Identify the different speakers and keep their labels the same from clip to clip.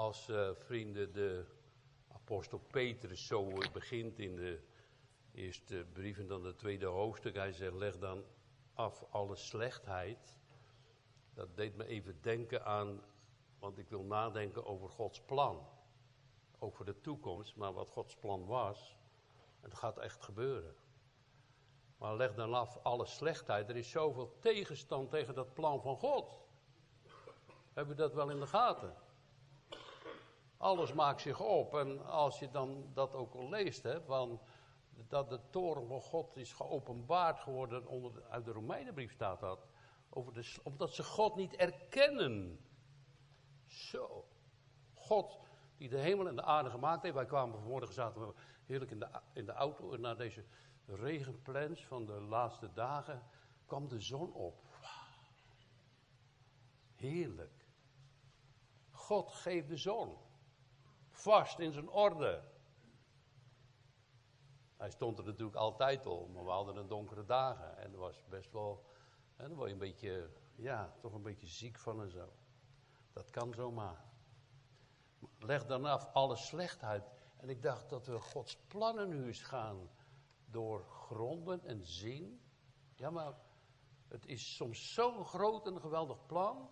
Speaker 1: als uh, vrienden de apostel Petrus zo begint in de eerste brief en dan het tweede hoofdstuk. Hij zegt, leg dan af alle slechtheid. Dat deed me even denken aan, want ik wil nadenken over Gods plan. Ook voor de toekomst, maar wat Gods plan was. Het gaat echt gebeuren. Maar leg dan af alle slechtheid. Er is zoveel tegenstand tegen dat plan van God. Hebben we dat wel in de gaten? Alles maakt zich op. En als je dan dat ook al leest, hè, van dat de toren van God is geopenbaard geworden, onder uit de Romeinenbrief staat dat, over de, omdat ze God niet erkennen. Zo. God die de hemel en de aarde gemaakt heeft. Wij kwamen vanmorgen, zaten we heerlijk in de, in de auto naar deze regenplens van de laatste dagen, kwam de zon op. Heerlijk. God geeft de zon. Vast in zijn orde. Hij stond er natuurlijk altijd al, maar we hadden een donkere dagen. En er was best wel, en word je een beetje, ja, toch een beetje ziek van en zo. Dat kan zomaar. Leg dan af alle slechtheid. En ik dacht dat we Gods plannen nu eens gaan doorgronden en zien. Ja, maar het is soms zo'n groot en geweldig plan.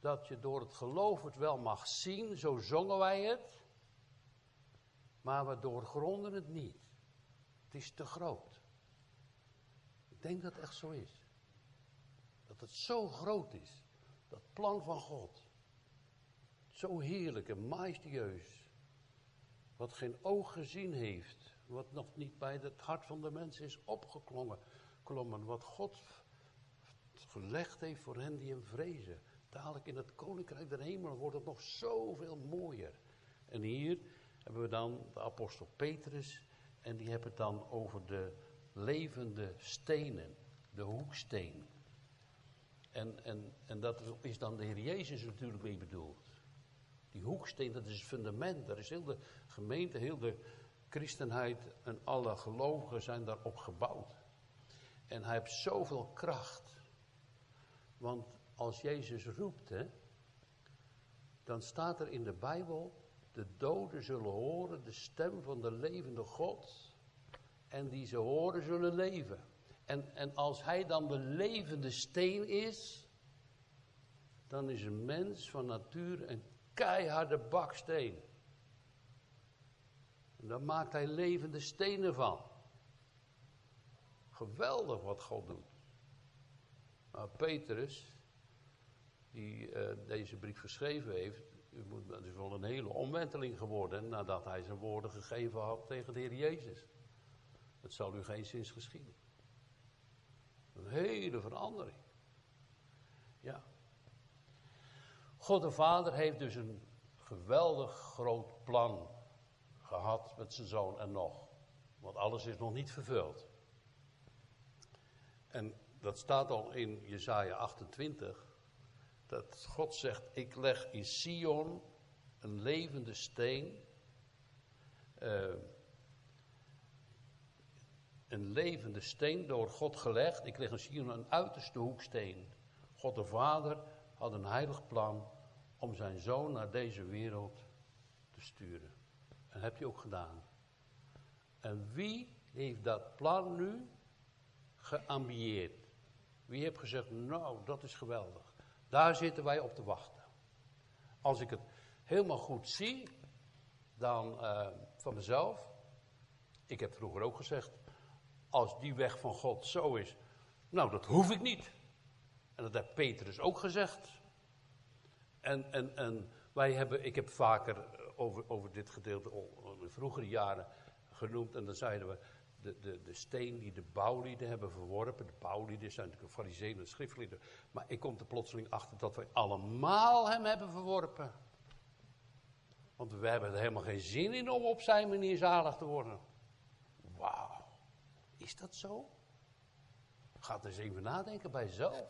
Speaker 1: Dat je door het geloof het wel mag zien, zo zongen wij het. Maar we doorgronden het niet. Het is te groot. Ik denk dat het echt zo is. Dat het zo groot is. Dat plan van God. Zo heerlijk en majestueus. Wat geen oog gezien heeft. Wat nog niet bij het hart van de mens is opgeklommen. Klommen, wat God gelegd heeft voor hen die hem vrezen. Dadelijk in het koninkrijk der hemel wordt het nog zoveel mooier. En hier hebben we dan de apostel Petrus. En die hebben het dan over de levende stenen. De hoeksteen. En, en, en dat is dan de Heer Jezus natuurlijk mee bedoeld. Die hoeksteen, dat is het fundament. Daar is heel de gemeente, heel de christenheid en alle gelovigen zijn daarop gebouwd. En hij heeft zoveel kracht. Want als Jezus roept, dan staat er in de Bijbel, de doden zullen horen de stem van de levende God. En die ze horen zullen leven. En, en als hij dan de levende steen is, dan is een mens van nature een keiharde baksteen. En daar maakt hij levende stenen van. Geweldig wat God doet. Maar Petrus, die uh, deze brief geschreven heeft, het is wel een hele omwenteling geworden nadat hij zijn woorden gegeven had tegen de Heer Jezus. Het zal u geen zins geschieden. Een hele verandering. Ja. God de Vader heeft dus een geweldig groot plan gehad met zijn zoon en nog. Want alles is nog niet vervuld. En dat staat al in Jesaja 28. Dat God zegt, ik leg in Sion een levende steen. Uh, een levende steen door God gelegd. Ik leg in Sion een uiterste hoeksteen. God de Vader had een heilig plan om zijn zoon naar deze wereld te sturen. En heb je ook gedaan. En wie heeft dat plan nu geambieerd? Wie heeft gezegd, nou, dat is geweldig. Daar zitten wij op te wachten. Als ik het helemaal goed zie, dan uh, van mezelf. Ik heb vroeger ook gezegd, als die weg van God zo is, nou, dat hoef ik niet. En dat heeft Petrus ook gezegd. En, en, en wij hebben, ik heb vaker over, over dit gedeelte in vroegere jaren genoemd. En dan zeiden we, de, de, de steen die de bouwlieden hebben verworpen. De bouwlieden zijn natuurlijk fariseeën en schriftlieden. Maar ik kom er plotseling achter dat wij allemaal hem hebben verworpen. Want we hebben er helemaal geen zin in om op zijn manier zalig te worden. Wauw, is dat zo? Ga eens even nadenken bij jezelf.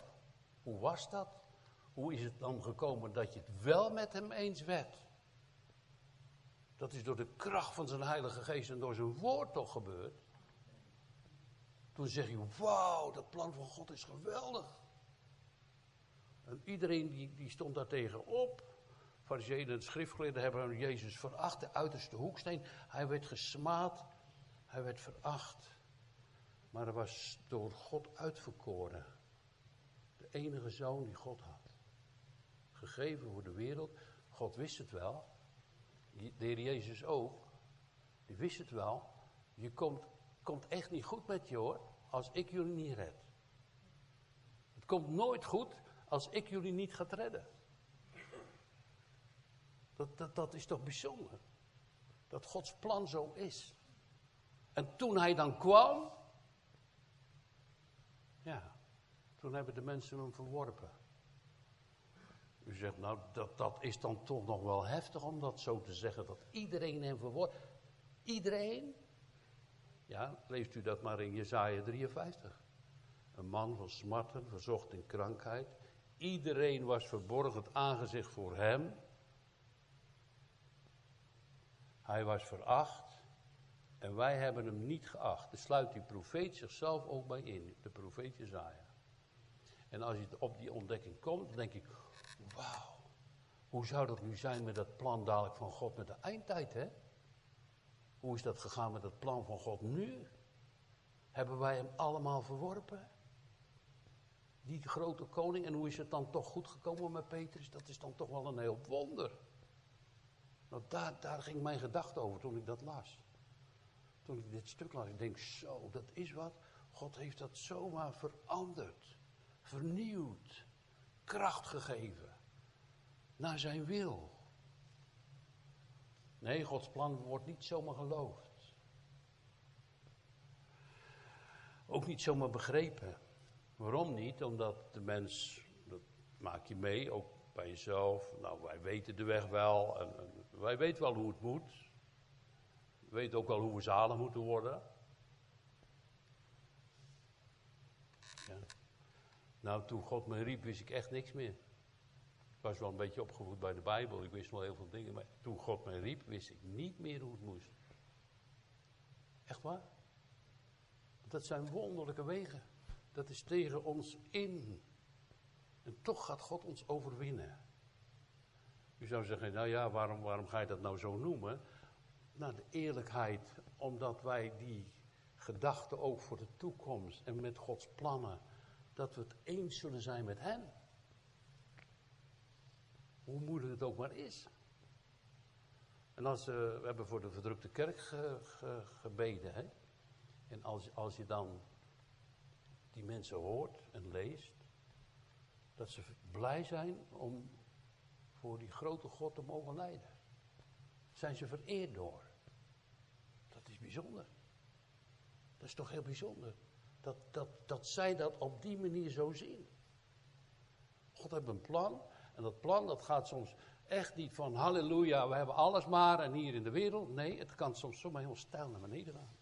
Speaker 1: Hoe was dat? Hoe is het dan gekomen dat je het wel met hem eens werd? Dat is door de kracht van zijn Heilige Geest en door zijn woord toch gebeurd. Toen zeg je, wauw, dat plan van God is geweldig. En iedereen die, die stond daar tegen op. fariseeën en schriftgeleerden hebben Jezus veracht, de uiterste hoeksteen. Hij werd gesmaad, hij werd veracht. Maar hij was door God uitverkoren. De enige zoon die God had. Gegeven voor de wereld. God wist het wel. De heer Jezus ook. Die wist het wel. Je komt, komt echt niet goed met je hoor. Als ik jullie niet red. Het komt nooit goed als ik jullie niet ga redden. Dat, dat, dat is toch bijzonder? Dat Gods plan zo is. En toen hij dan kwam, ja, toen hebben de mensen hem verworpen. U zegt, nou, dat, dat is dan toch nog wel heftig om dat zo te zeggen, dat iedereen hem verworpen. Iedereen? Ja, leest u dat maar in Jezaja 53. Een man van smarten, verzocht in krankheid. Iedereen was verborgen het aangezicht voor hem. Hij was veracht en wij hebben hem niet geacht. Daar sluit die profeet zichzelf ook bij in, de profeet Jezaja. En als je op die ontdekking komt, dan denk ik, wauw, hoe zou dat nu zijn met dat plan dadelijk van God met de eindtijd, hè? Hoe is dat gegaan met het plan van God nu? Hebben wij hem allemaal verworpen? Die grote koning, en hoe is het dan toch goed gekomen met Petrus? Dat is dan toch wel een heel wonder. Nou, daar, daar ging mijn gedachte over toen ik dat las. Toen ik dit stuk las, ik denk, zo, dat is wat. God heeft dat zomaar veranderd, vernieuwd, kracht gegeven naar zijn wil. Nee, Gods plan wordt niet zomaar geloofd. Ook niet zomaar begrepen. Waarom niet? Omdat de mens, dat maak je mee, ook bij jezelf. Nou, wij weten de weg wel en, wij weten wel hoe het moet. We weten ook wel hoe we zalig moeten worden. Ja. Nou, toen God me riep, wist ik echt niks meer. Was wel een beetje opgevoed bij de Bijbel, ik wist wel heel veel dingen, maar toen God mij riep, wist ik niet meer hoe het moest. Echt waar? Dat zijn wonderlijke wegen. Dat is tegen ons in. En toch gaat God ons overwinnen. U zou zeggen, nou ja, waarom, waarom ga je dat nou zo noemen? Nou, de eerlijkheid, omdat wij die gedachten ook voor de toekomst en met Gods plannen, dat we het eens zullen zijn met Hem. Hoe moeilijk het ook maar is. En als, uh, we hebben voor de verdrukte kerk gebeden. Hè? En als, als je dan die mensen hoort en leest, dat ze blij zijn om voor die grote God te mogen leiden. Zijn ze vereerd door. Dat is bijzonder. Dat is toch heel bijzonder. Dat, dat, dat zij dat op die manier zo zien. God heeft een plan. En dat plan dat gaat soms echt niet van halleluja, we hebben alles maar en hier in de wereld. Nee, het kan soms zomaar heel stijl naar beneden gaan.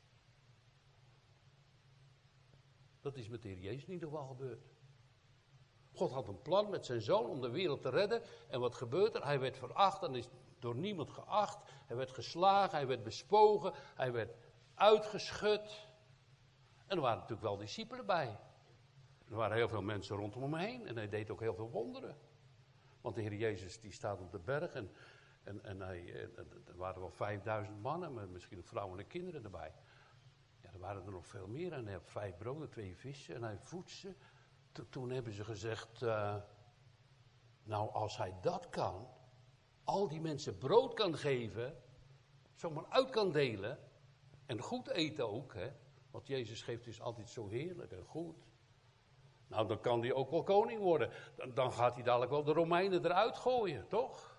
Speaker 1: Dat is met de Heer Jezus in ieder geval gebeurd. God had een plan met zijn zoon om de wereld te redden. En wat gebeurt er? Hij werd veracht en is door niemand geacht. Hij werd geslagen, hij werd bespogen, hij werd uitgeschud. En er waren natuurlijk wel discipelen bij. Er waren heel veel mensen rondom hem heen en hij deed ook heel veel wonderen. Want de Heer Jezus die staat op de berg en, en, en, hij, er waren wel 5000 mannen, met misschien vrouwen en kinderen erbij. Ja, er waren er nog veel meer en hij had vijf broden, twee vissen en hij voedt ze toen hebben ze gezegd, uh, nou als hij dat kan, al die mensen brood kan geven, zomaar uit kan delen en goed eten ook, hè, want Jezus geeft dus altijd zo heerlijk en goed. Nou, dan kan hij ook wel koning worden. Dan, gaat hij dadelijk wel de Romeinen eruit gooien, toch?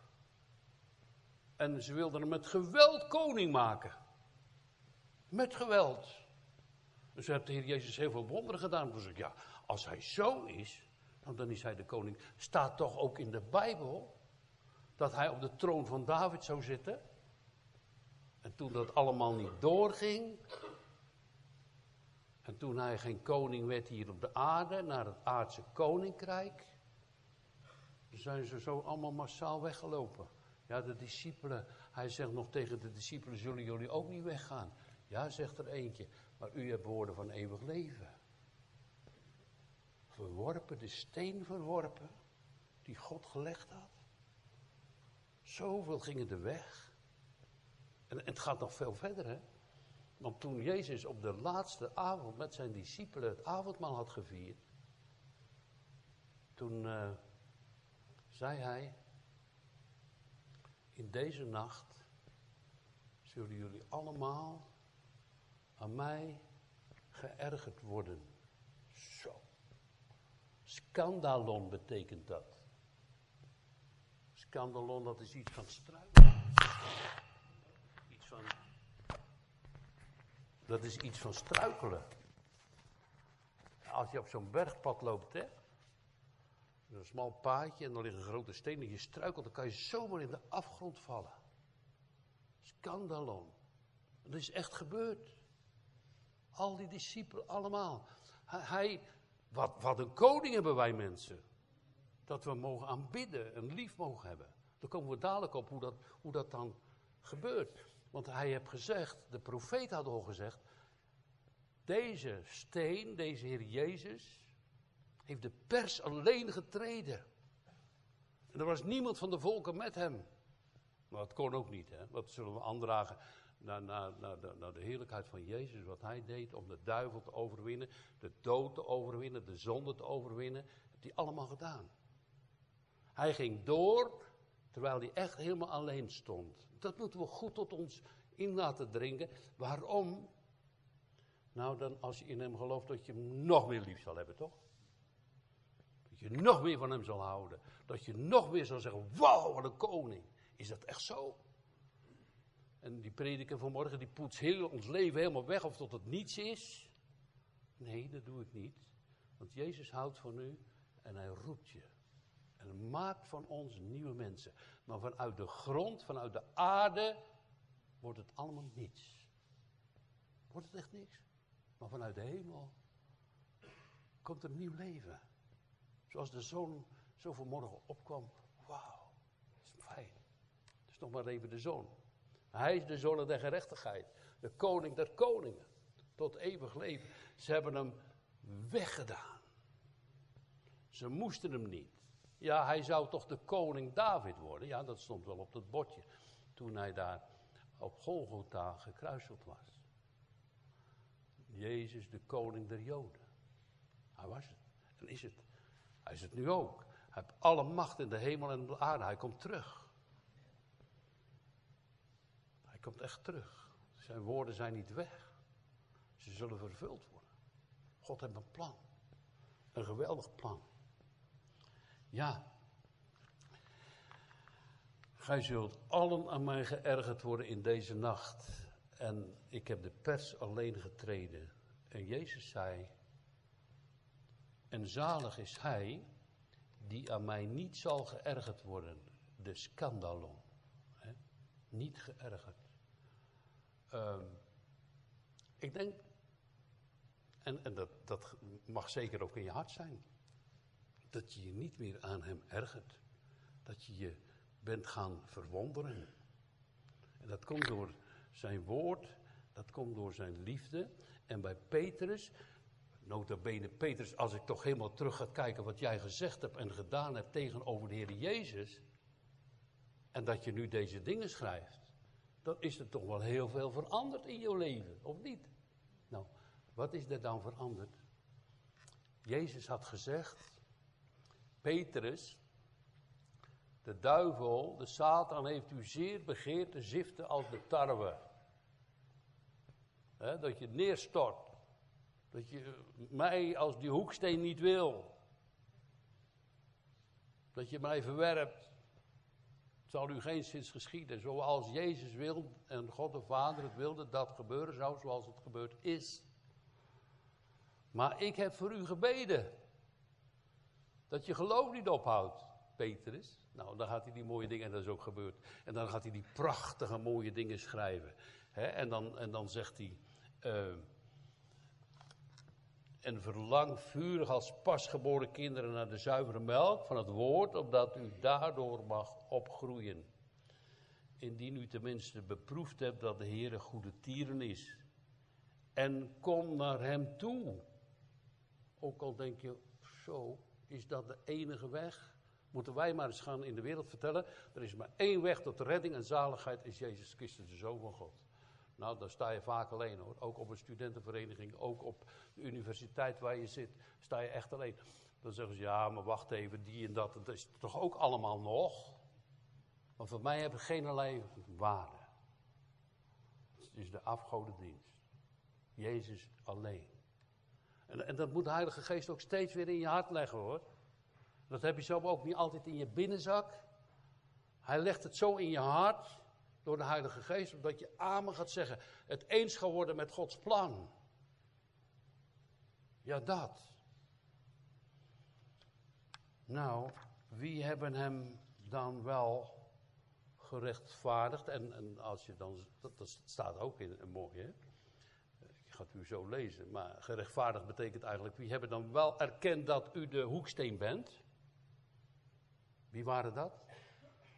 Speaker 1: En ze wilden hem met geweld koning maken. Met geweld. Dus heeft de Heer Jezus heel veel wonderen gedaan. Dus ik, ja, als hij zo is, nou, dan is hij de koning. Staat toch ook in de Bijbel dat hij op de troon van David zou zitten? En toen dat allemaal niet doorging, en toen hij geen koning werd hier op de aarde, naar het aardse koninkrijk, zijn ze zo allemaal massaal weggelopen. Ja, de discipelen, hij zegt nog tegen de discipelen, zullen jullie ook niet weggaan? Ja, zegt er eentje, maar u hebt woorden van eeuwig leven verworpen, de steen verworpen die God gelegd had. Zoveel gingen de weg. En het gaat nog veel verder, hè? Want toen Jezus op de laatste avond met zijn discipelen het avondmaal had gevierd, toen uh, zei hij, in deze nacht zullen jullie allemaal aan mij geërgerd worden. Zo. Scandalon betekent dat. Scandalon, dat is iets van struiken. Iets van. Dat is iets van struikelen. Als je op zo'n bergpad loopt, hè. Een smal paadje en dan ligt een grote steen en je struikelt, dan kan je zomaar in de afgrond vallen. Scandalon. Dat is echt gebeurd. Al die discipelen, allemaal. Hij, wat, wat een koning hebben wij mensen. Dat we mogen aanbidden en lief mogen hebben. Daar komen we dadelijk op hoe dat, hoe dat dan gebeurt. Want hij heeft gezegd, de profeet had al gezegd, deze steen, deze Heer Jezus, heeft de pers alleen getreden. En er was niemand van de volken met hem. Maar dat kon ook niet, hè? Wat zullen we aandragen naar, naar, naar, de, naar de heerlijkheid van Jezus, wat hij deed om de duivel te overwinnen, de dood te overwinnen, de zonde te overwinnen, heeft hij allemaal gedaan. Hij ging door, terwijl hij echt helemaal alleen stond. Dat moeten we goed tot ons in laten dringen. Waarom? Nou, dan als je in hem gelooft, dat je hem nog meer lief zal hebben, toch? Dat je nog meer van hem zal houden. Dat je nog meer zal zeggen, wauw, wat een koning. Is dat echt zo? En die prediker vanmorgen, die poetst heel ons leven helemaal weg of tot het niets is. Nee, dat doe ik niet. Want Jezus houdt van u en hij roept je. En maakt van ons nieuwe mensen. Maar vanuit de grond, vanuit de aarde, wordt het allemaal niets. Wordt het echt niks. Maar vanuit de hemel komt er nieuw leven. Zoals de zon zo vanmorgen opkwam. Wauw, dat is fijn. Dat is nog maar even de zon. Hij is de zoon der gerechtigheid. De koning der koningen. Tot eeuwig leven. Ze hebben hem weggedaan. Ze moesten hem niet. Ja, hij zou toch de koning David worden. Ja, dat stond wel op dat bordje. Toen hij daar op Golgotha gekruiseld was. Jezus, de koning der Joden. Hij was het. En is het. Hij is het nu ook. Hij heeft alle macht in de hemel en de aarde. Hij komt terug. Hij komt echt terug. Zijn woorden zijn niet weg. Ze zullen vervuld worden. God heeft een plan. Een geweldig plan. Ja. Gij zult allen aan mij geërgerd worden in deze nacht. En ik heb de pers alleen getreden. En Jezus zei, en zalig is hij die aan mij niet zal geërgerd worden. De scandalon. Niet geërgerd. Um, ik denk, en, en dat, dat mag zeker ook in je hart zijn, dat je je niet meer aan hem ergert. Dat je je bent gaan verwonderen. En dat komt door zijn woord, dat komt door zijn liefde. En bij Petrus, nota bene Petrus, als ik toch helemaal terug ga kijken wat jij gezegd hebt en gedaan hebt tegenover de Heer Jezus. En dat je nu deze dingen schrijft dan is er toch wel heel veel veranderd in jouw leven, of niet? Nou, wat is er dan veranderd? Jezus had gezegd, Petrus, de duivel, de Satan heeft u zeer begeerd te ziften als de tarwe. dat je neerstort. Dat je mij als die hoeksteen niet wil. Dat je mij verwerpt zal u geen zins geschieden. Zoals Jezus wil en God de Vader het wilde dat gebeuren zou zoals het gebeurd is. Maar ik heb voor u gebeden. Dat je geloof niet ophoudt, Petrus. Nou, dan gaat hij die mooie dingen, en dat is ook gebeurd. En dan gaat hij die prachtige mooie dingen schrijven. en, dan, en dan zegt hij. Uh, en verlang vurig als pasgeboren kinderen naar de zuivere melk van het woord, opdat u daardoor mag opgroeien. Indien u tenminste beproefd hebt dat de Heer een goede tieren is. En kom naar hem toe. Ook al denk je, zo, is dat de enige weg? Moeten wij maar eens gaan in de wereld vertellen. Er is maar één weg tot redding en zaligheid, is Jezus Christus, de Zoon van God. Nou, dan sta je vaak alleen hoor. Ook op een studentenvereniging, ook op de universiteit waar je zit, sta je echt alleen. Dan zeggen ze, ja, maar wacht even, die en dat, dat is toch ook allemaal nog? Maar voor mij hebben geen allerlei waarde. Het is de afgodendienst. Jezus alleen. En, en, dat moet de Heilige Geest ook steeds weer in je hart leggen hoor. Dat heb je zo ook niet altijd in je binnenzak. Hij legt het zo in je hart door de Heilige Geest, omdat je amen gaat zeggen. Het eens gaat worden met Gods plan. Ja, dat. Nou, wie hebben hem dan wel gerechtvaardigd? En, en als je dan, dat, staat ook in een mooie, hè? Ik ga het u zo lezen, maar gerechtvaardigd betekent eigenlijk, wie hebben dan wel erkend dat u de hoeksteen bent? Wie waren dat?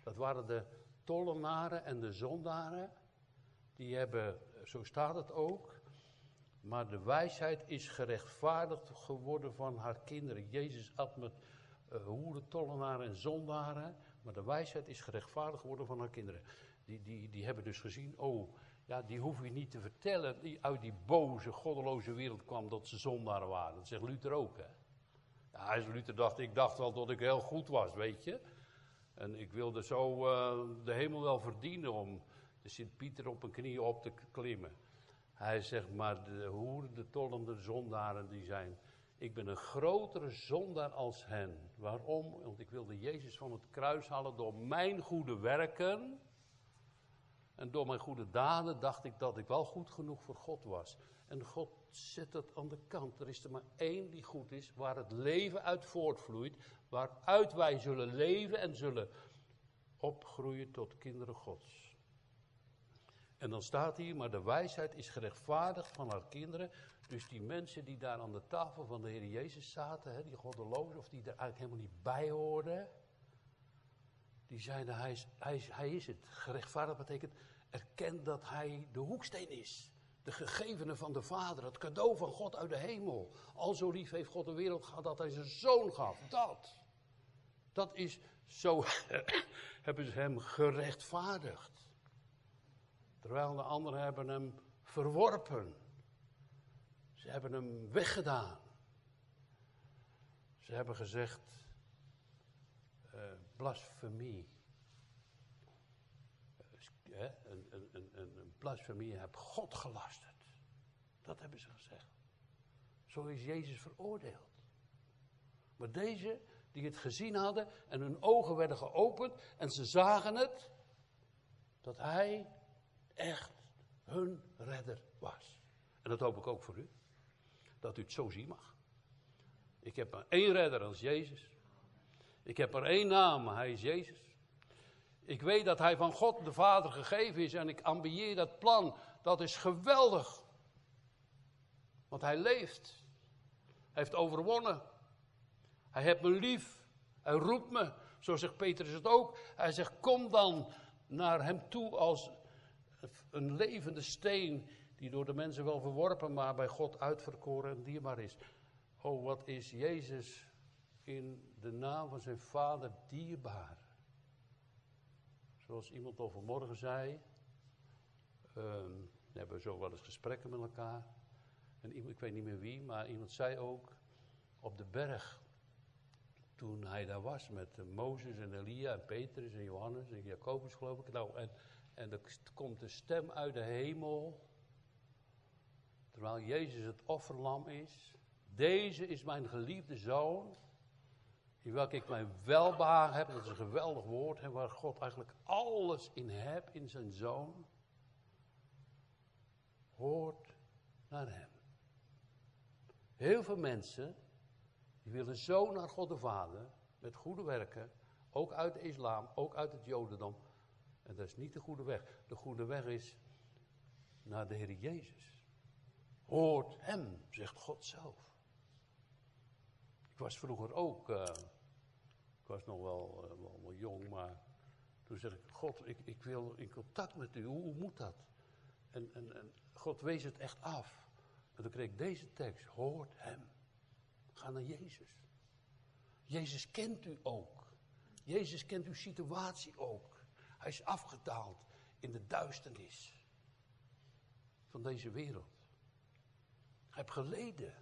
Speaker 1: Dat waren de tollenaren en de zondaren. Die hebben, zo staat het ook, maar de wijsheid is gerechtvaardigd geworden van haar kinderen. Jezus at met uh, hoeren, tollenaren en zondaren, maar de wijsheid is gerechtvaardigd geworden van haar kinderen. Die, die, die hebben dus gezien, oh, ja, die hoef je niet te vertellen, die uit die boze, goddeloze wereld kwam dat ze zondaren waren. Dat zegt Luther ook, hè. Ja, Luther dacht, ik dacht wel dat ik heel goed was, weet je. En ik wilde zo uh, de hemel wel verdienen om de Sint-Pieter op een knie op te klimmen. Hij zegt, maar de hoeren, de tollende zondaren die zijn... Ik ben een grotere zondaar als hen. Waarom? Want ik wilde Jezus van het kruis halen door mijn goede werken. En door mijn goede daden dacht ik dat ik wel goed genoeg voor God was. En God zet dat aan de kant. Er is er maar één die goed is, waar het leven uit voortvloeit. Waaruit wij zullen leven en zullen opgroeien tot kinderen Gods. En dan staat hier, maar de wijsheid is gerechtvaardigd van haar kinderen. Dus die mensen die daar aan de tafel van de Heer Jezus zaten, hè, die goddelozen, of die er eigenlijk helemaal niet bij hoorden. Die zeiden, hij hij, is, hij is het. Gerechtvaardigd betekent, erken dat hij de hoeksteen is. De gegevene van de Vader, het cadeau van God uit de hemel. Al zo lief heeft God de wereld gehad dat hij zijn zoon gaf. Dat. Dat is, zo hebben ze hem gerechtvaardigd. Terwijl de anderen hebben hem verworpen. Ze hebben hem weggedaan. Ze hebben gezegd, uh, blasfemie. Een, een, een, een blasfemie, heb God gelasterd. Dat hebben ze gezegd. Zo is Jezus veroordeeld. Maar deze, die het gezien hadden en hun ogen werden geopend en ze zagen het, dat hij echt hun redder was. En dat hoop ik ook voor u. Dat u het zo zien mag. Ik heb maar één redder als Jezus. Ik heb maar één naam, hij is Jezus. Ik weet dat hij van God de Vader gegeven is en ik ambieer dat plan. Dat is geweldig. Want hij leeft. Hij heeft overwonnen. Hij heeft me lief. Hij roept me. Zo zegt Petrus het ook. Hij zegt: Kom dan naar hem toe als een levende steen. Die door de mensen wel verworpen, maar bij God uitverkoren en dierbaar is. Oh, wat is Jezus in de naam van zijn Vader dierbaar. Zoals iemand al vanmorgen zei. Um, we hebben zo wel eens gesprekken met elkaar. En ik weet niet meer wie, maar iemand zei ook op de berg. Toen hij daar was met uh, Mozes en Elia en Petrus en Johannes en Jacobus geloof ik. Nou, en, en er komt een stem uit de hemel. Terwijl Jezus het offerlam is. Deze is mijn geliefde zoon in welke ik mijn welbehagen heb. Dat is een geweldig woord. En waar God eigenlijk alles in hebt in zijn zoon. Hoort naar hem. Heel veel mensen. Die willen zo naar God de Vader. Met goede werken. Ook uit de islam. Ook uit het jodendom. En dat is niet de goede weg. De goede weg is naar de Heer Jezus. Hoort hem, zegt God zelf was vroeger ook, uh, ik was nog wel, wel, jong, maar toen zeg ik, God, ik, ik wil in contact met u, hoe, hoe moet dat? En, en, en, God wees het echt af. En toen kreeg ik deze tekst, hoort hem. Ga naar Jezus. Jezus kent u ook. Jezus kent uw situatie ook. Hij is afgedaald in de duisternis van deze wereld. Hij heeft geleden.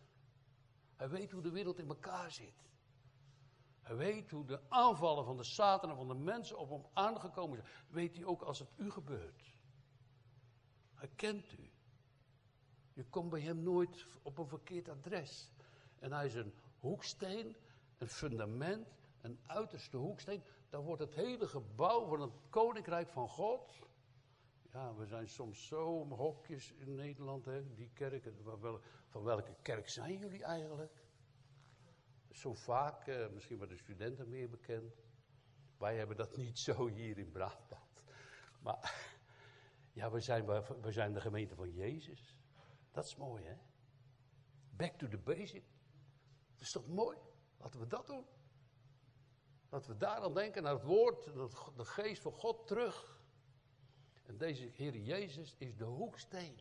Speaker 1: Hij weet hoe de wereld in elkaar zit. Hij weet hoe de aanvallen van de Satan en van de mensen op hem aangekomen zijn. Weet hij ook als het u gebeurt. Hij kent u. Je komt bij hem nooit op een verkeerd adres. En hij is een hoeksteen, een fundament, een uiterste hoeksteen. Daar wordt het hele gebouw van het koninkrijk van God. We zijn soms zo hokjes in Nederland, hè, die kerken. Van welke kerk zijn jullie eigenlijk? Zo vaak, eh, misschien bij de studenten meer bekend. Wij hebben dat niet zo hier in Brabant. Maar ja, we zijn, we zijn de gemeente van Jezus. Dat is mooi, hè? Back to the basic. Dat is toch mooi? Laten we dat doen. Laten we daar aan denken, naar het woord, de geest van God terug. En deze Heer Jezus is de hoeksteen.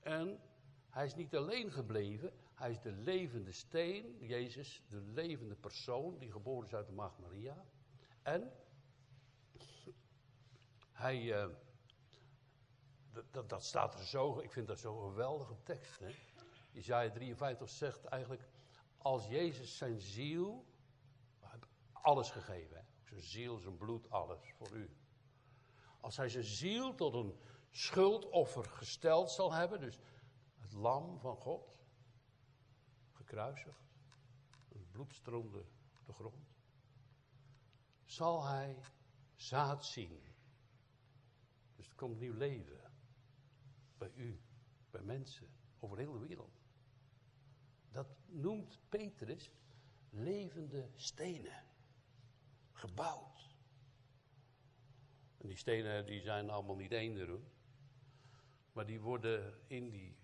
Speaker 1: En hij is niet alleen gebleven, hij is de levende steen, Jezus, de levende persoon die geboren is uit de maagd Maria. En hij, uh, dat, dat, staat er zo, ik vind dat zo'n geweldige tekst. Hè? Isaiah 53 zegt eigenlijk, als Jezus zijn ziel, alles gegeven, zijn ziel, zijn bloed, alles voor u. Als hij zijn ziel tot een schuldoffer gesteld zal hebben, dus het lam van God, gekruisigd, het bloed stroomde de grond, zal hij zaad zien. Dus er komt nieuw leven bij u, bij mensen, over heel de wereld. Dat noemt Petrus levende stenen, gebouwd. En die stenen die zijn allemaal niet eender Maar die worden in die,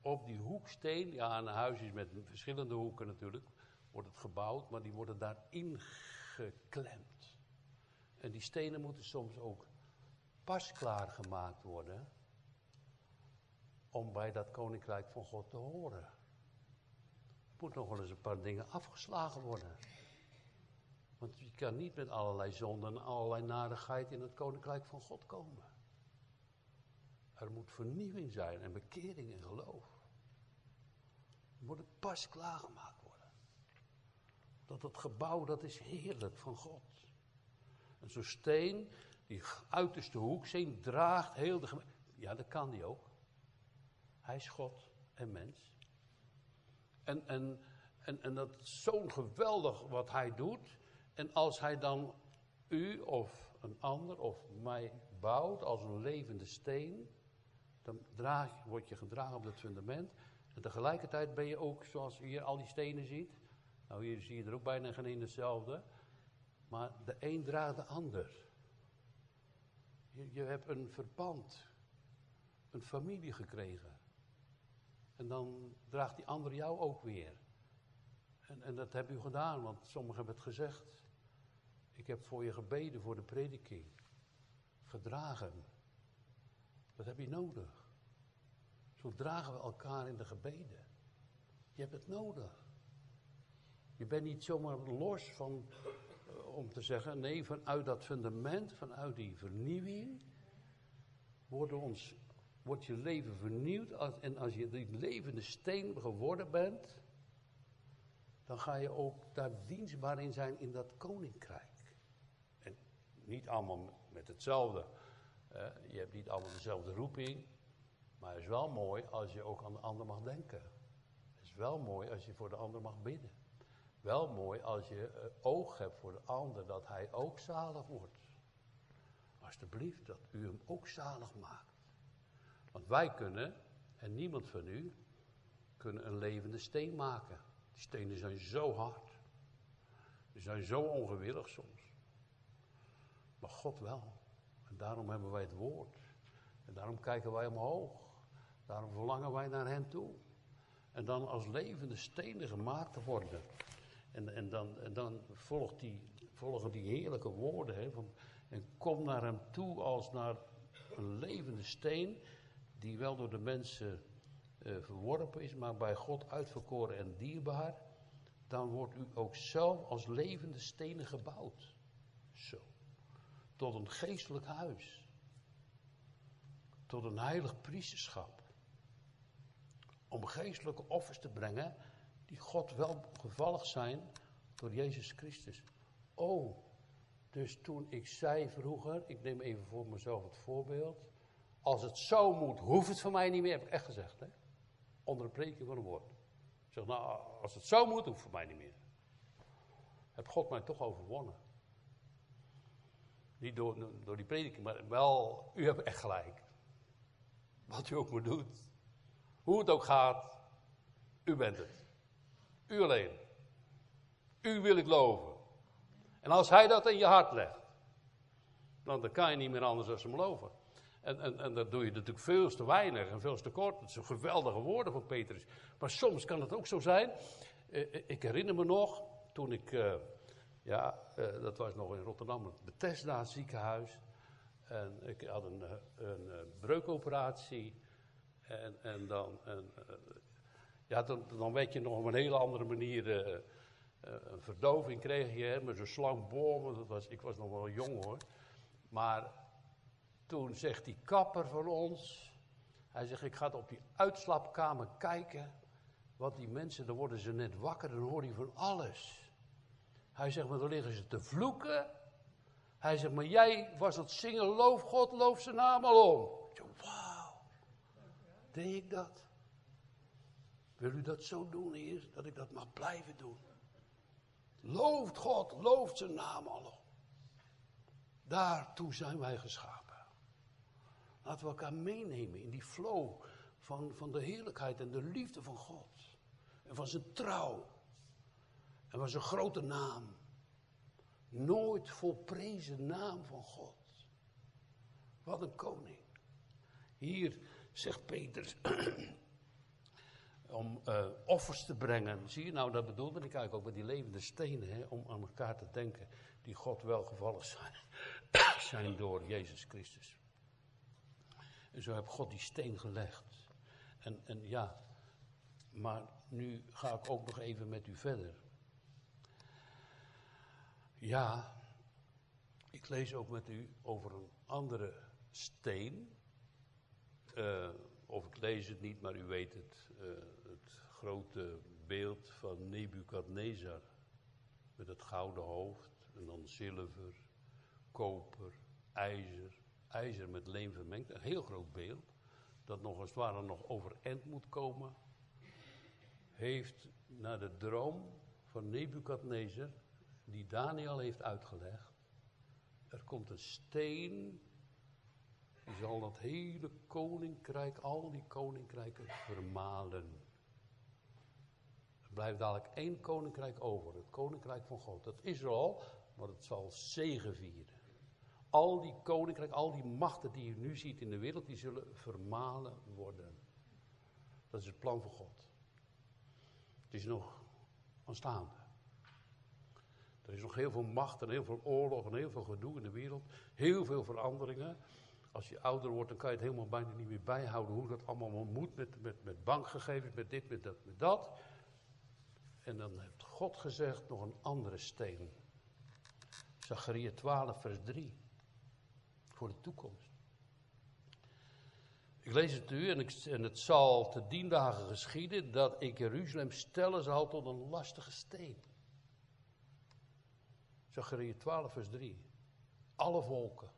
Speaker 1: op die hoeksteen, ja een huis is met verschillende hoeken natuurlijk, wordt het gebouwd, maar die worden daarin geklemd. En die stenen moeten soms ook pasklaar gemaakt worden om bij dat koninkrijk van God te horen. Er moet nog wel eens een paar dingen afgeslagen worden. Want je kan niet met allerlei zonden en allerlei narigheid in het koninkrijk van God komen. Er moet vernieuwing zijn en bekering en geloof. Er moet pas klaargemaakt worden. Dat het gebouw, dat is heerlijk van God. En zo'n steen, die uiterste hoek, zijn draagt heel de gemeente. Ja, dat kan die ook. Hij is God en mens. En, en, en, en dat is zo'n geweldig wat hij doet. En als hij dan u of een ander of mij bouwt als een levende steen, dan draag, word je gedragen op dat fundament. En tegelijkertijd ben je ook, zoals u hier al die stenen ziet. Nou, hier zie je er ook bijna geen in hetzelfde. Maar de een draagt de ander. Je, je hebt een verband, een familie gekregen. En dan draagt die ander jou ook weer. En, en dat heb u gedaan, want sommigen hebben het gezegd. Ik heb voor je gebeden voor de prediking. Gedragen. Dat heb je nodig. Zo dragen we elkaar in de gebeden. Je hebt het nodig. Je bent niet zomaar los van, eh, om te zeggen, nee, vanuit dat fundament, vanuit die vernieuwing, wordt, ons, wordt je leven vernieuwd. en als je die levende steen geworden bent, dan ga je ook daar dienstbaar in zijn in dat koninkrijk niet allemaal met hetzelfde. je hebt niet allemaal dezelfde roeping. Maar het is wel mooi als je ook aan de ander mag denken. Het is wel mooi als je voor de ander mag bidden. Wel mooi als je uh, oog hebt voor de ander, dat hij ook zalig wordt. Alsjeblieft, dat u hem ook zalig maakt. Want wij kunnen, en niemand van u, kunnen een levende steen maken. Die stenen zijn zo hard. Die zijn zo ongewillig soms. Maar God wel. En daarom hebben wij het woord. En daarom kijken wij omhoog. Daarom verlangen wij naar Hem toe. En dan als levende stenen gemaakt te worden. En, en, dan, en dan volgt die, volgen die heerlijke woorden. Hè, van, en kom naar Hem toe als naar een levende steen. Die wel door de mensen uh, verworpen is, maar bij God uitverkoren en dierbaar. dan wordt u ook zelf als levende stenen gebouwd. Zo. Tot een geestelijk huis. Tot een heilig priesterschap. Om geestelijke offers te brengen die God wel gevallig zijn door Jezus Christus. Oh, dus toen ik zei vroeger, ik neem even voor mezelf het voorbeeld. Als het zo moet, hoeft het van mij niet meer, heb ik echt gezegd. Hè? Onder de prediking van een woord. Ik zeg, nou, als het zo moet, hoeft voor mij niet meer. Heb God mij toch overwonnen. Niet door, door die prediking, maar wel, u hebt echt gelijk. Wat u ook maar doet. Hoe het ook gaat, u bent het. U alleen. U wil ik loven. En als hij dat in je hart legt, dan, kan je niet meer anders dan hem loven. En, en, en dat doe je natuurlijk veel te weinig en veel te kort. Het zijn geweldige woorden van Petrus. Maar soms kan het ook zo zijn. Eh, eh, ik herinner me nog, toen ik, uh, ja, dat was nog in Rotterdam, het Bethesda ziekenhuis. En ik had een, een breukoperatie. En, en dan, en, ja, dan, weet je nog op een hele andere manier een verdoving kreeg je, hè, met zo'n slang. Dat was, ik was nog wel jong hoor. Maar toen zegt die kapper van ons, hij zegt ik ga op die uitslapkamer kijken. Want die mensen, dan worden ze net wakker, dan hoor je van alles. Hij zegt, maar dan liggen ze te vloeken. Hij zegt, maar jij was het zingen, loof God, loof zijn naam al om. Wauw, deed ik dat? Wil u dat zo doen, Heer, dat ik dat mag blijven doen? Looft God, looft zijn naam al. Daartoe zijn wij geschapen. Laten we elkaar meenemen in die flow van, van de heerlijkheid en de liefde van God. En van zijn trouw. En van zijn grote naam. Nooit volprezen naam van God. Wat een koning. Hier zegt Petrus, om uh, offers te brengen. Zie je nou, dat bedoelde ik eigenlijk ook met die levende stenen, hè, om aan elkaar te denken, die God welgevallig zijn, zijn door Jezus Christus. En zo heb God die steen gelegd. En, en ja, maar nu ga ik ook nog even met u verder. Ja, ik lees ook met u over een andere steen. Uh, of ik lees het niet, maar u weet het. Uh, grote beeld van Nebukadnezar. Met het gouden hoofd en dan zilver, koper, ijzer. IJzer met leem vermengd. Een heel groot beeld. Dat nog als het ware nog overeind moet komen. Heeft naar de droom van Nebukadnezar, die Daniel heeft uitgelegd. Er komt een steen die zal dat hele koninkrijk, al die koninkrijken vermalen blijft dadelijk één koninkrijk over, het koninkrijk van God. Dat is er al, maar het zal zegevieren. Al die koninkrijk, al die machten die je nu ziet in de wereld, die zullen vermalen worden. Dat is het plan van God. Het is nog aanstaande. Er is nog heel veel macht en heel veel oorlog en heel veel gedoe in de wereld. Heel veel veranderingen. Als je ouder wordt, dan kan je het helemaal bijna niet meer bijhouden hoe dat allemaal moet met, met, met bankgegevens, met dit, met dat, met dat. En dan heeft God gezegd nog een andere steen. Zachariah 12, vers 3. Voor de toekomst. Ik lees het u en, ik, het zal te dien dagen geschieden dat ik Jeruzalem stellen zal tot een lastige steen. Zachariah 12, vers 3. Alle volken.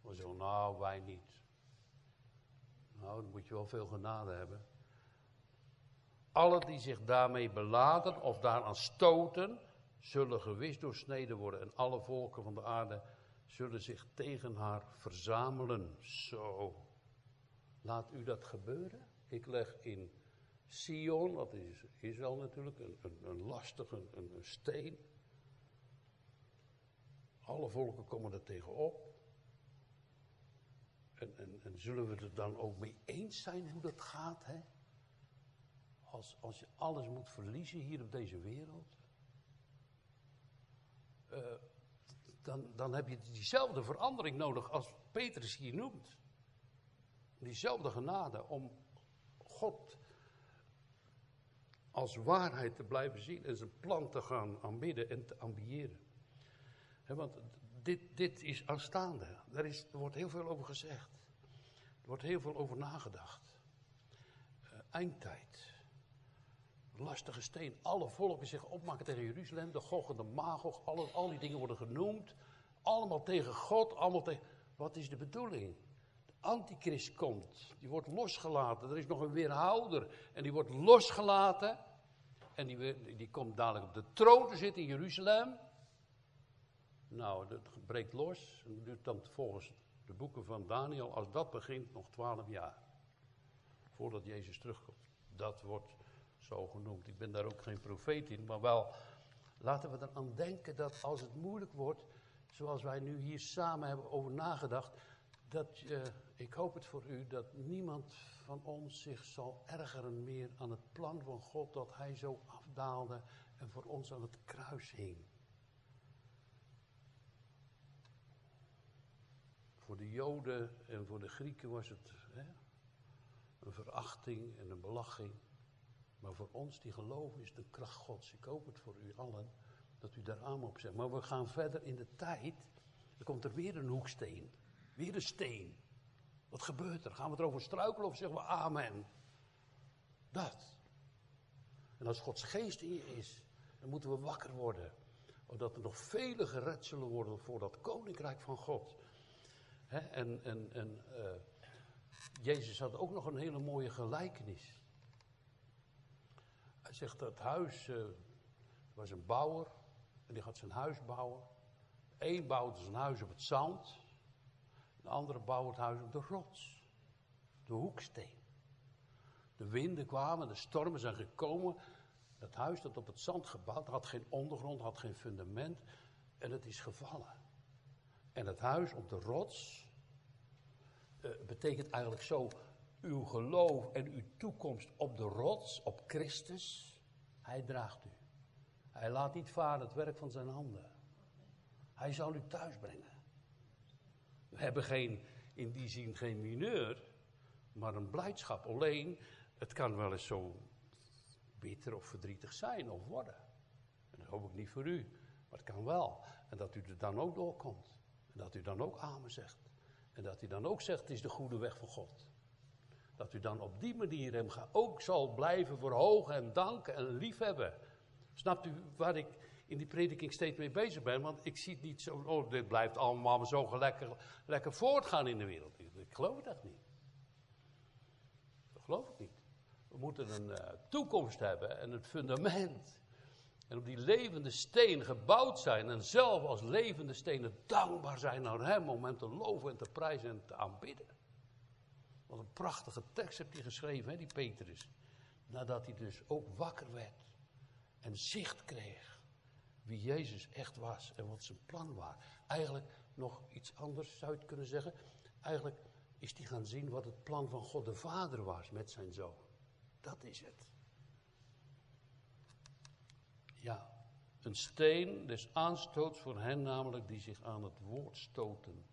Speaker 1: We zeggen, nou, wij niet. Nou, dan moet je wel veel genade hebben. Alle die zich daarmee beladen of daaraan stoten, zullen gewis doorsneden worden. En alle volken van de aarde zullen zich tegen haar verzamelen. Zo. Laat u dat gebeuren. Ik leg in Sion, dat is Israël natuurlijk, een, een, lastige een, een steen. Alle volken komen er tegenop. En, en, en zullen we het dan ook mee eens zijn hoe dat gaat, hè? als, als je alles moet verliezen hier op deze wereld, uh, dan, dan heb je diezelfde verandering nodig als Petrus hier noemt. Diezelfde genade om God als waarheid te blijven zien en zijn plan te gaan aanbidden en te ambiëren. want dit, dit is aanstaande. Daar is, er wordt heel veel over gezegd. Er wordt heel veel over nagedacht. Uh, eindtijd. Lastige steen. Alle volken zich opmaken tegen Jeruzalem. De Gog en de Magog. Alle, al die dingen worden genoemd. Allemaal tegen God. Allemaal tegen... Wat is de bedoeling? De antichrist komt. Die wordt losgelaten. Er is nog een weerhouder. En die wordt losgelaten. En die, die komt dadelijk op de troon te zitten in Jeruzalem. Nou, dat breekt los. En dat duurt dan volgens de boeken van Daniel, als dat begint, nog twaalf jaar. Voordat Jezus terugkomt. Dat wordt zo. Ik ben daar ook geen profeet in, maar wel laten we eraan denken dat als het moeilijk wordt, zoals wij nu hier samen hebben over nagedacht, dat uh, ik hoop het voor u dat niemand van ons zich zal ergeren meer aan het plan van God dat hij zo afdaalde en voor ons aan het kruis hing. Voor de Joden en voor de Grieken was het hè, een verachting en een belaching. Maar voor ons die geloven is de kracht Gods. Ik hoop het voor u allen dat u daar aan op zegt. Maar we gaan verder in de tijd. Er komt er weer een hoeksteen. Weer een steen. Wat gebeurt er? Gaan we erover struikelen of zeggen we amen? Dat. En als Gods geest in je is, dan moeten we wakker worden. Omdat er nog vele gered zullen worden voor dat koninkrijk van God. en en, en uh, Jezus had ook nog een hele mooie gelijkenis. Zegt dat huis, uh, was een bouwer en die gaat zijn huis bouwen. Eén bouwt zijn huis op het zand, de andere bouwt het huis op de rots, de hoeksteen. De winden kwamen, de stormen zijn gekomen. Dat huis dat op het zand gebouwd had geen ondergrond, had geen fundament en het is gevallen. En het huis op de rots uh, betekent eigenlijk zo uw geloof en uw toekomst op de rots, op Christus. Hij draagt u. Hij laat niet varen het werk van zijn handen. Hij zal u thuis brengen. We hebben geen, in die zin geen mineur, maar een blijdschap. Alleen, het kan wel eens zo bitter of verdrietig zijn of worden. En dat hoop ik niet voor u, maar het kan wel. En dat u er dan ook doorkomt. En dat u dan ook amen zegt. En dat u dan ook zegt, het is de goede weg van God. Dat u dan op die manier hem ook zal blijven verhogen en danken en liefhebben. Snapt u waar ik in die prediking steeds mee bezig ben? Want ik zie het niet zo, oh, dit blijft allemaal zo lekker, lekker voortgaan in de wereld. Ik geloof dat niet. Dat geloof ik niet. We moeten een uh, toekomst hebben en het fundament. En op die levende steen gebouwd zijn. En zelf als levende stenen dankbaar zijn naar hem om hem te loven en te prijzen en te aanbidden. Wat een prachtige tekst heeft hij geschreven, hè, die Petrus. Nadat hij dus ook wakker werd en zicht kreeg wie Jezus echt was en wat zijn plan was. Eigenlijk nog iets anders zou je kunnen zeggen. Eigenlijk is hij gaan zien wat het plan van God de Vader was met zijn zoon. Dat is het. Ja, een steen des aanstoots voor hen namelijk die zich aan het woord stoten.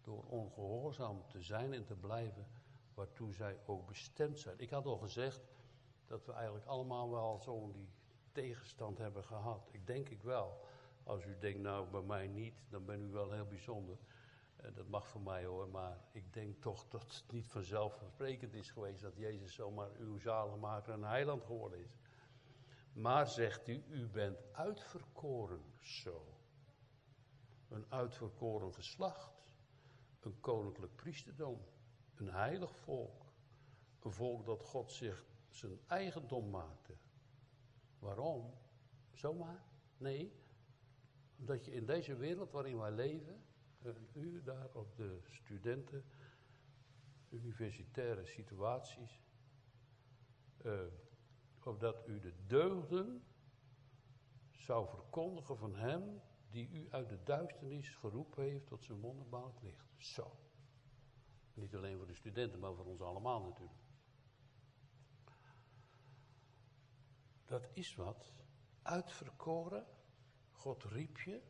Speaker 1: Door ongehoorzaam te zijn en te blijven waartoe zij ook bestemd zijn. Ik had al gezegd dat we eigenlijk allemaal wel zo'n die tegenstand hebben gehad. Ik denk ik wel. Als u denkt, nou bij mij niet, dan ben u wel heel bijzonder. Uh, dat mag voor mij hoor, maar ik denk toch dat het niet vanzelfsprekend is geweest dat Jezus zomaar uw zaligmaker en heiland geworden is. Maar zegt u, u bent uitverkoren zo. Een uitverkoren geslacht, een koninklijk priesterdom een heilig volk. Een volk dat God zich zijn eigendom maakte. Waarom? Zomaar? Nee. Omdat je in deze wereld waarin wij leven, en u daar op de studenten, universitaire situaties, uh, opdat u de deugden zou verkondigen van hem die u uit de duisternis geroepen heeft tot zijn wonderbaarlijk licht. Zo. Niet alleen voor de studenten, maar voor ons allemaal natuurlijk. Dat is wat. Uitverkoren. God riep je.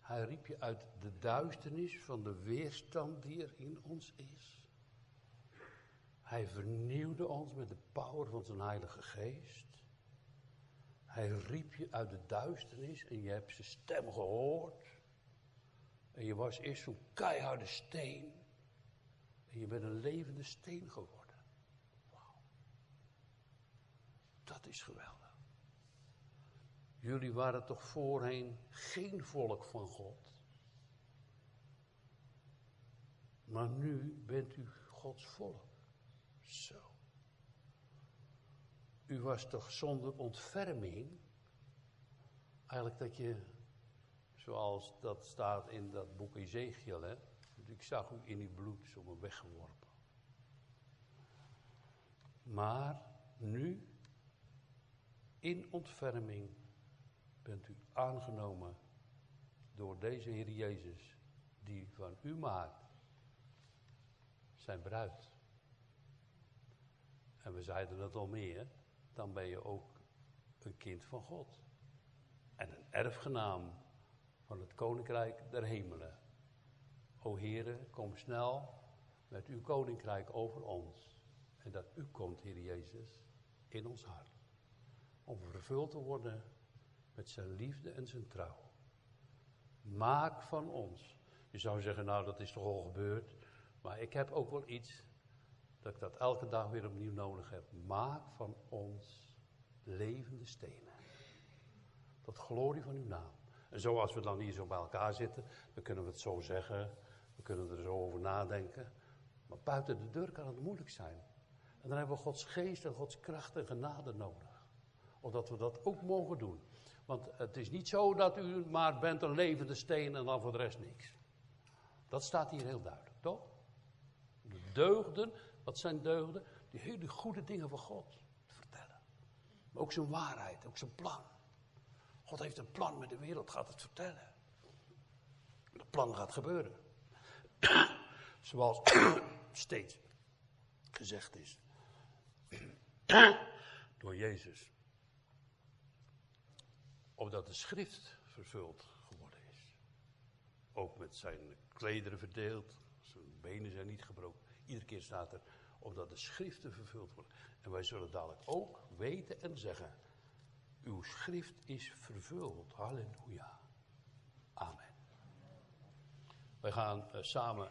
Speaker 1: Hij riep je uit de duisternis van de weerstand die er in ons is. Hij vernieuwde ons met de power van zijn Heilige Geest. Hij riep je uit de duisternis en je hebt zijn stem gehoord. En je was eerst zo'n keiharde steen. En je bent een levende steen geworden. Wauw. Dat is geweldig. Jullie waren toch voorheen geen volk van God. Maar nu bent u Gods volk. Zo. U was toch zonder ontferming. Eigenlijk dat je, zoals dat staat in dat boek Ezekiel, hè. Ik zag u in uw bloed zo weggeworpen. Maar nu, in ontferming, bent u aangenomen door deze Heer Jezus, die van u maakt zijn bruid. En we zeiden dat al meer, dan ben je ook een kind van God. En een erfgenaam van het koninkrijk der hemelen. O Heere, kom snel met uw koninkrijk over ons. En dat u komt, Heer Jezus, in ons hart. Om vervuld te worden met zijn liefde en zijn trouw. Maak van ons. Je zou zeggen, nou dat is toch al gebeurd. Maar ik heb ook wel iets dat ik dat elke dag weer opnieuw nodig heb. Maak van ons levende stenen. Tot glorie van uw naam. En zoals we dan hier zo bij elkaar zitten, dan kunnen we het zo zeggen. We kunnen er zo over nadenken. Maar buiten de deur kan het moeilijk zijn. En dan hebben we Gods geest en Gods kracht en genade nodig. Omdat we dat ook mogen doen. Want het is niet zo dat u maar bent een levende steen en dan voor de rest niks. Dat staat hier heel duidelijk, toch? De deugden, wat zijn deugden? Die hele goede dingen van God te vertellen. Maar ook zijn waarheid, ook zijn plan. God heeft een plan met de wereld, gaat het vertellen. Dat plan gaat gebeuren. Zoals steeds gezegd is. Door Jezus. Opdat de schrift vervuld geworden is. Ook met zijn klederen verdeeld. Zijn benen zijn niet gebroken. Iedere keer staat er. Opdat de schriften vervuld worden. En wij zullen dadelijk ook weten en zeggen. Uw schrift is vervuld. Halleluja. Amen. Wij gaan uh, samen.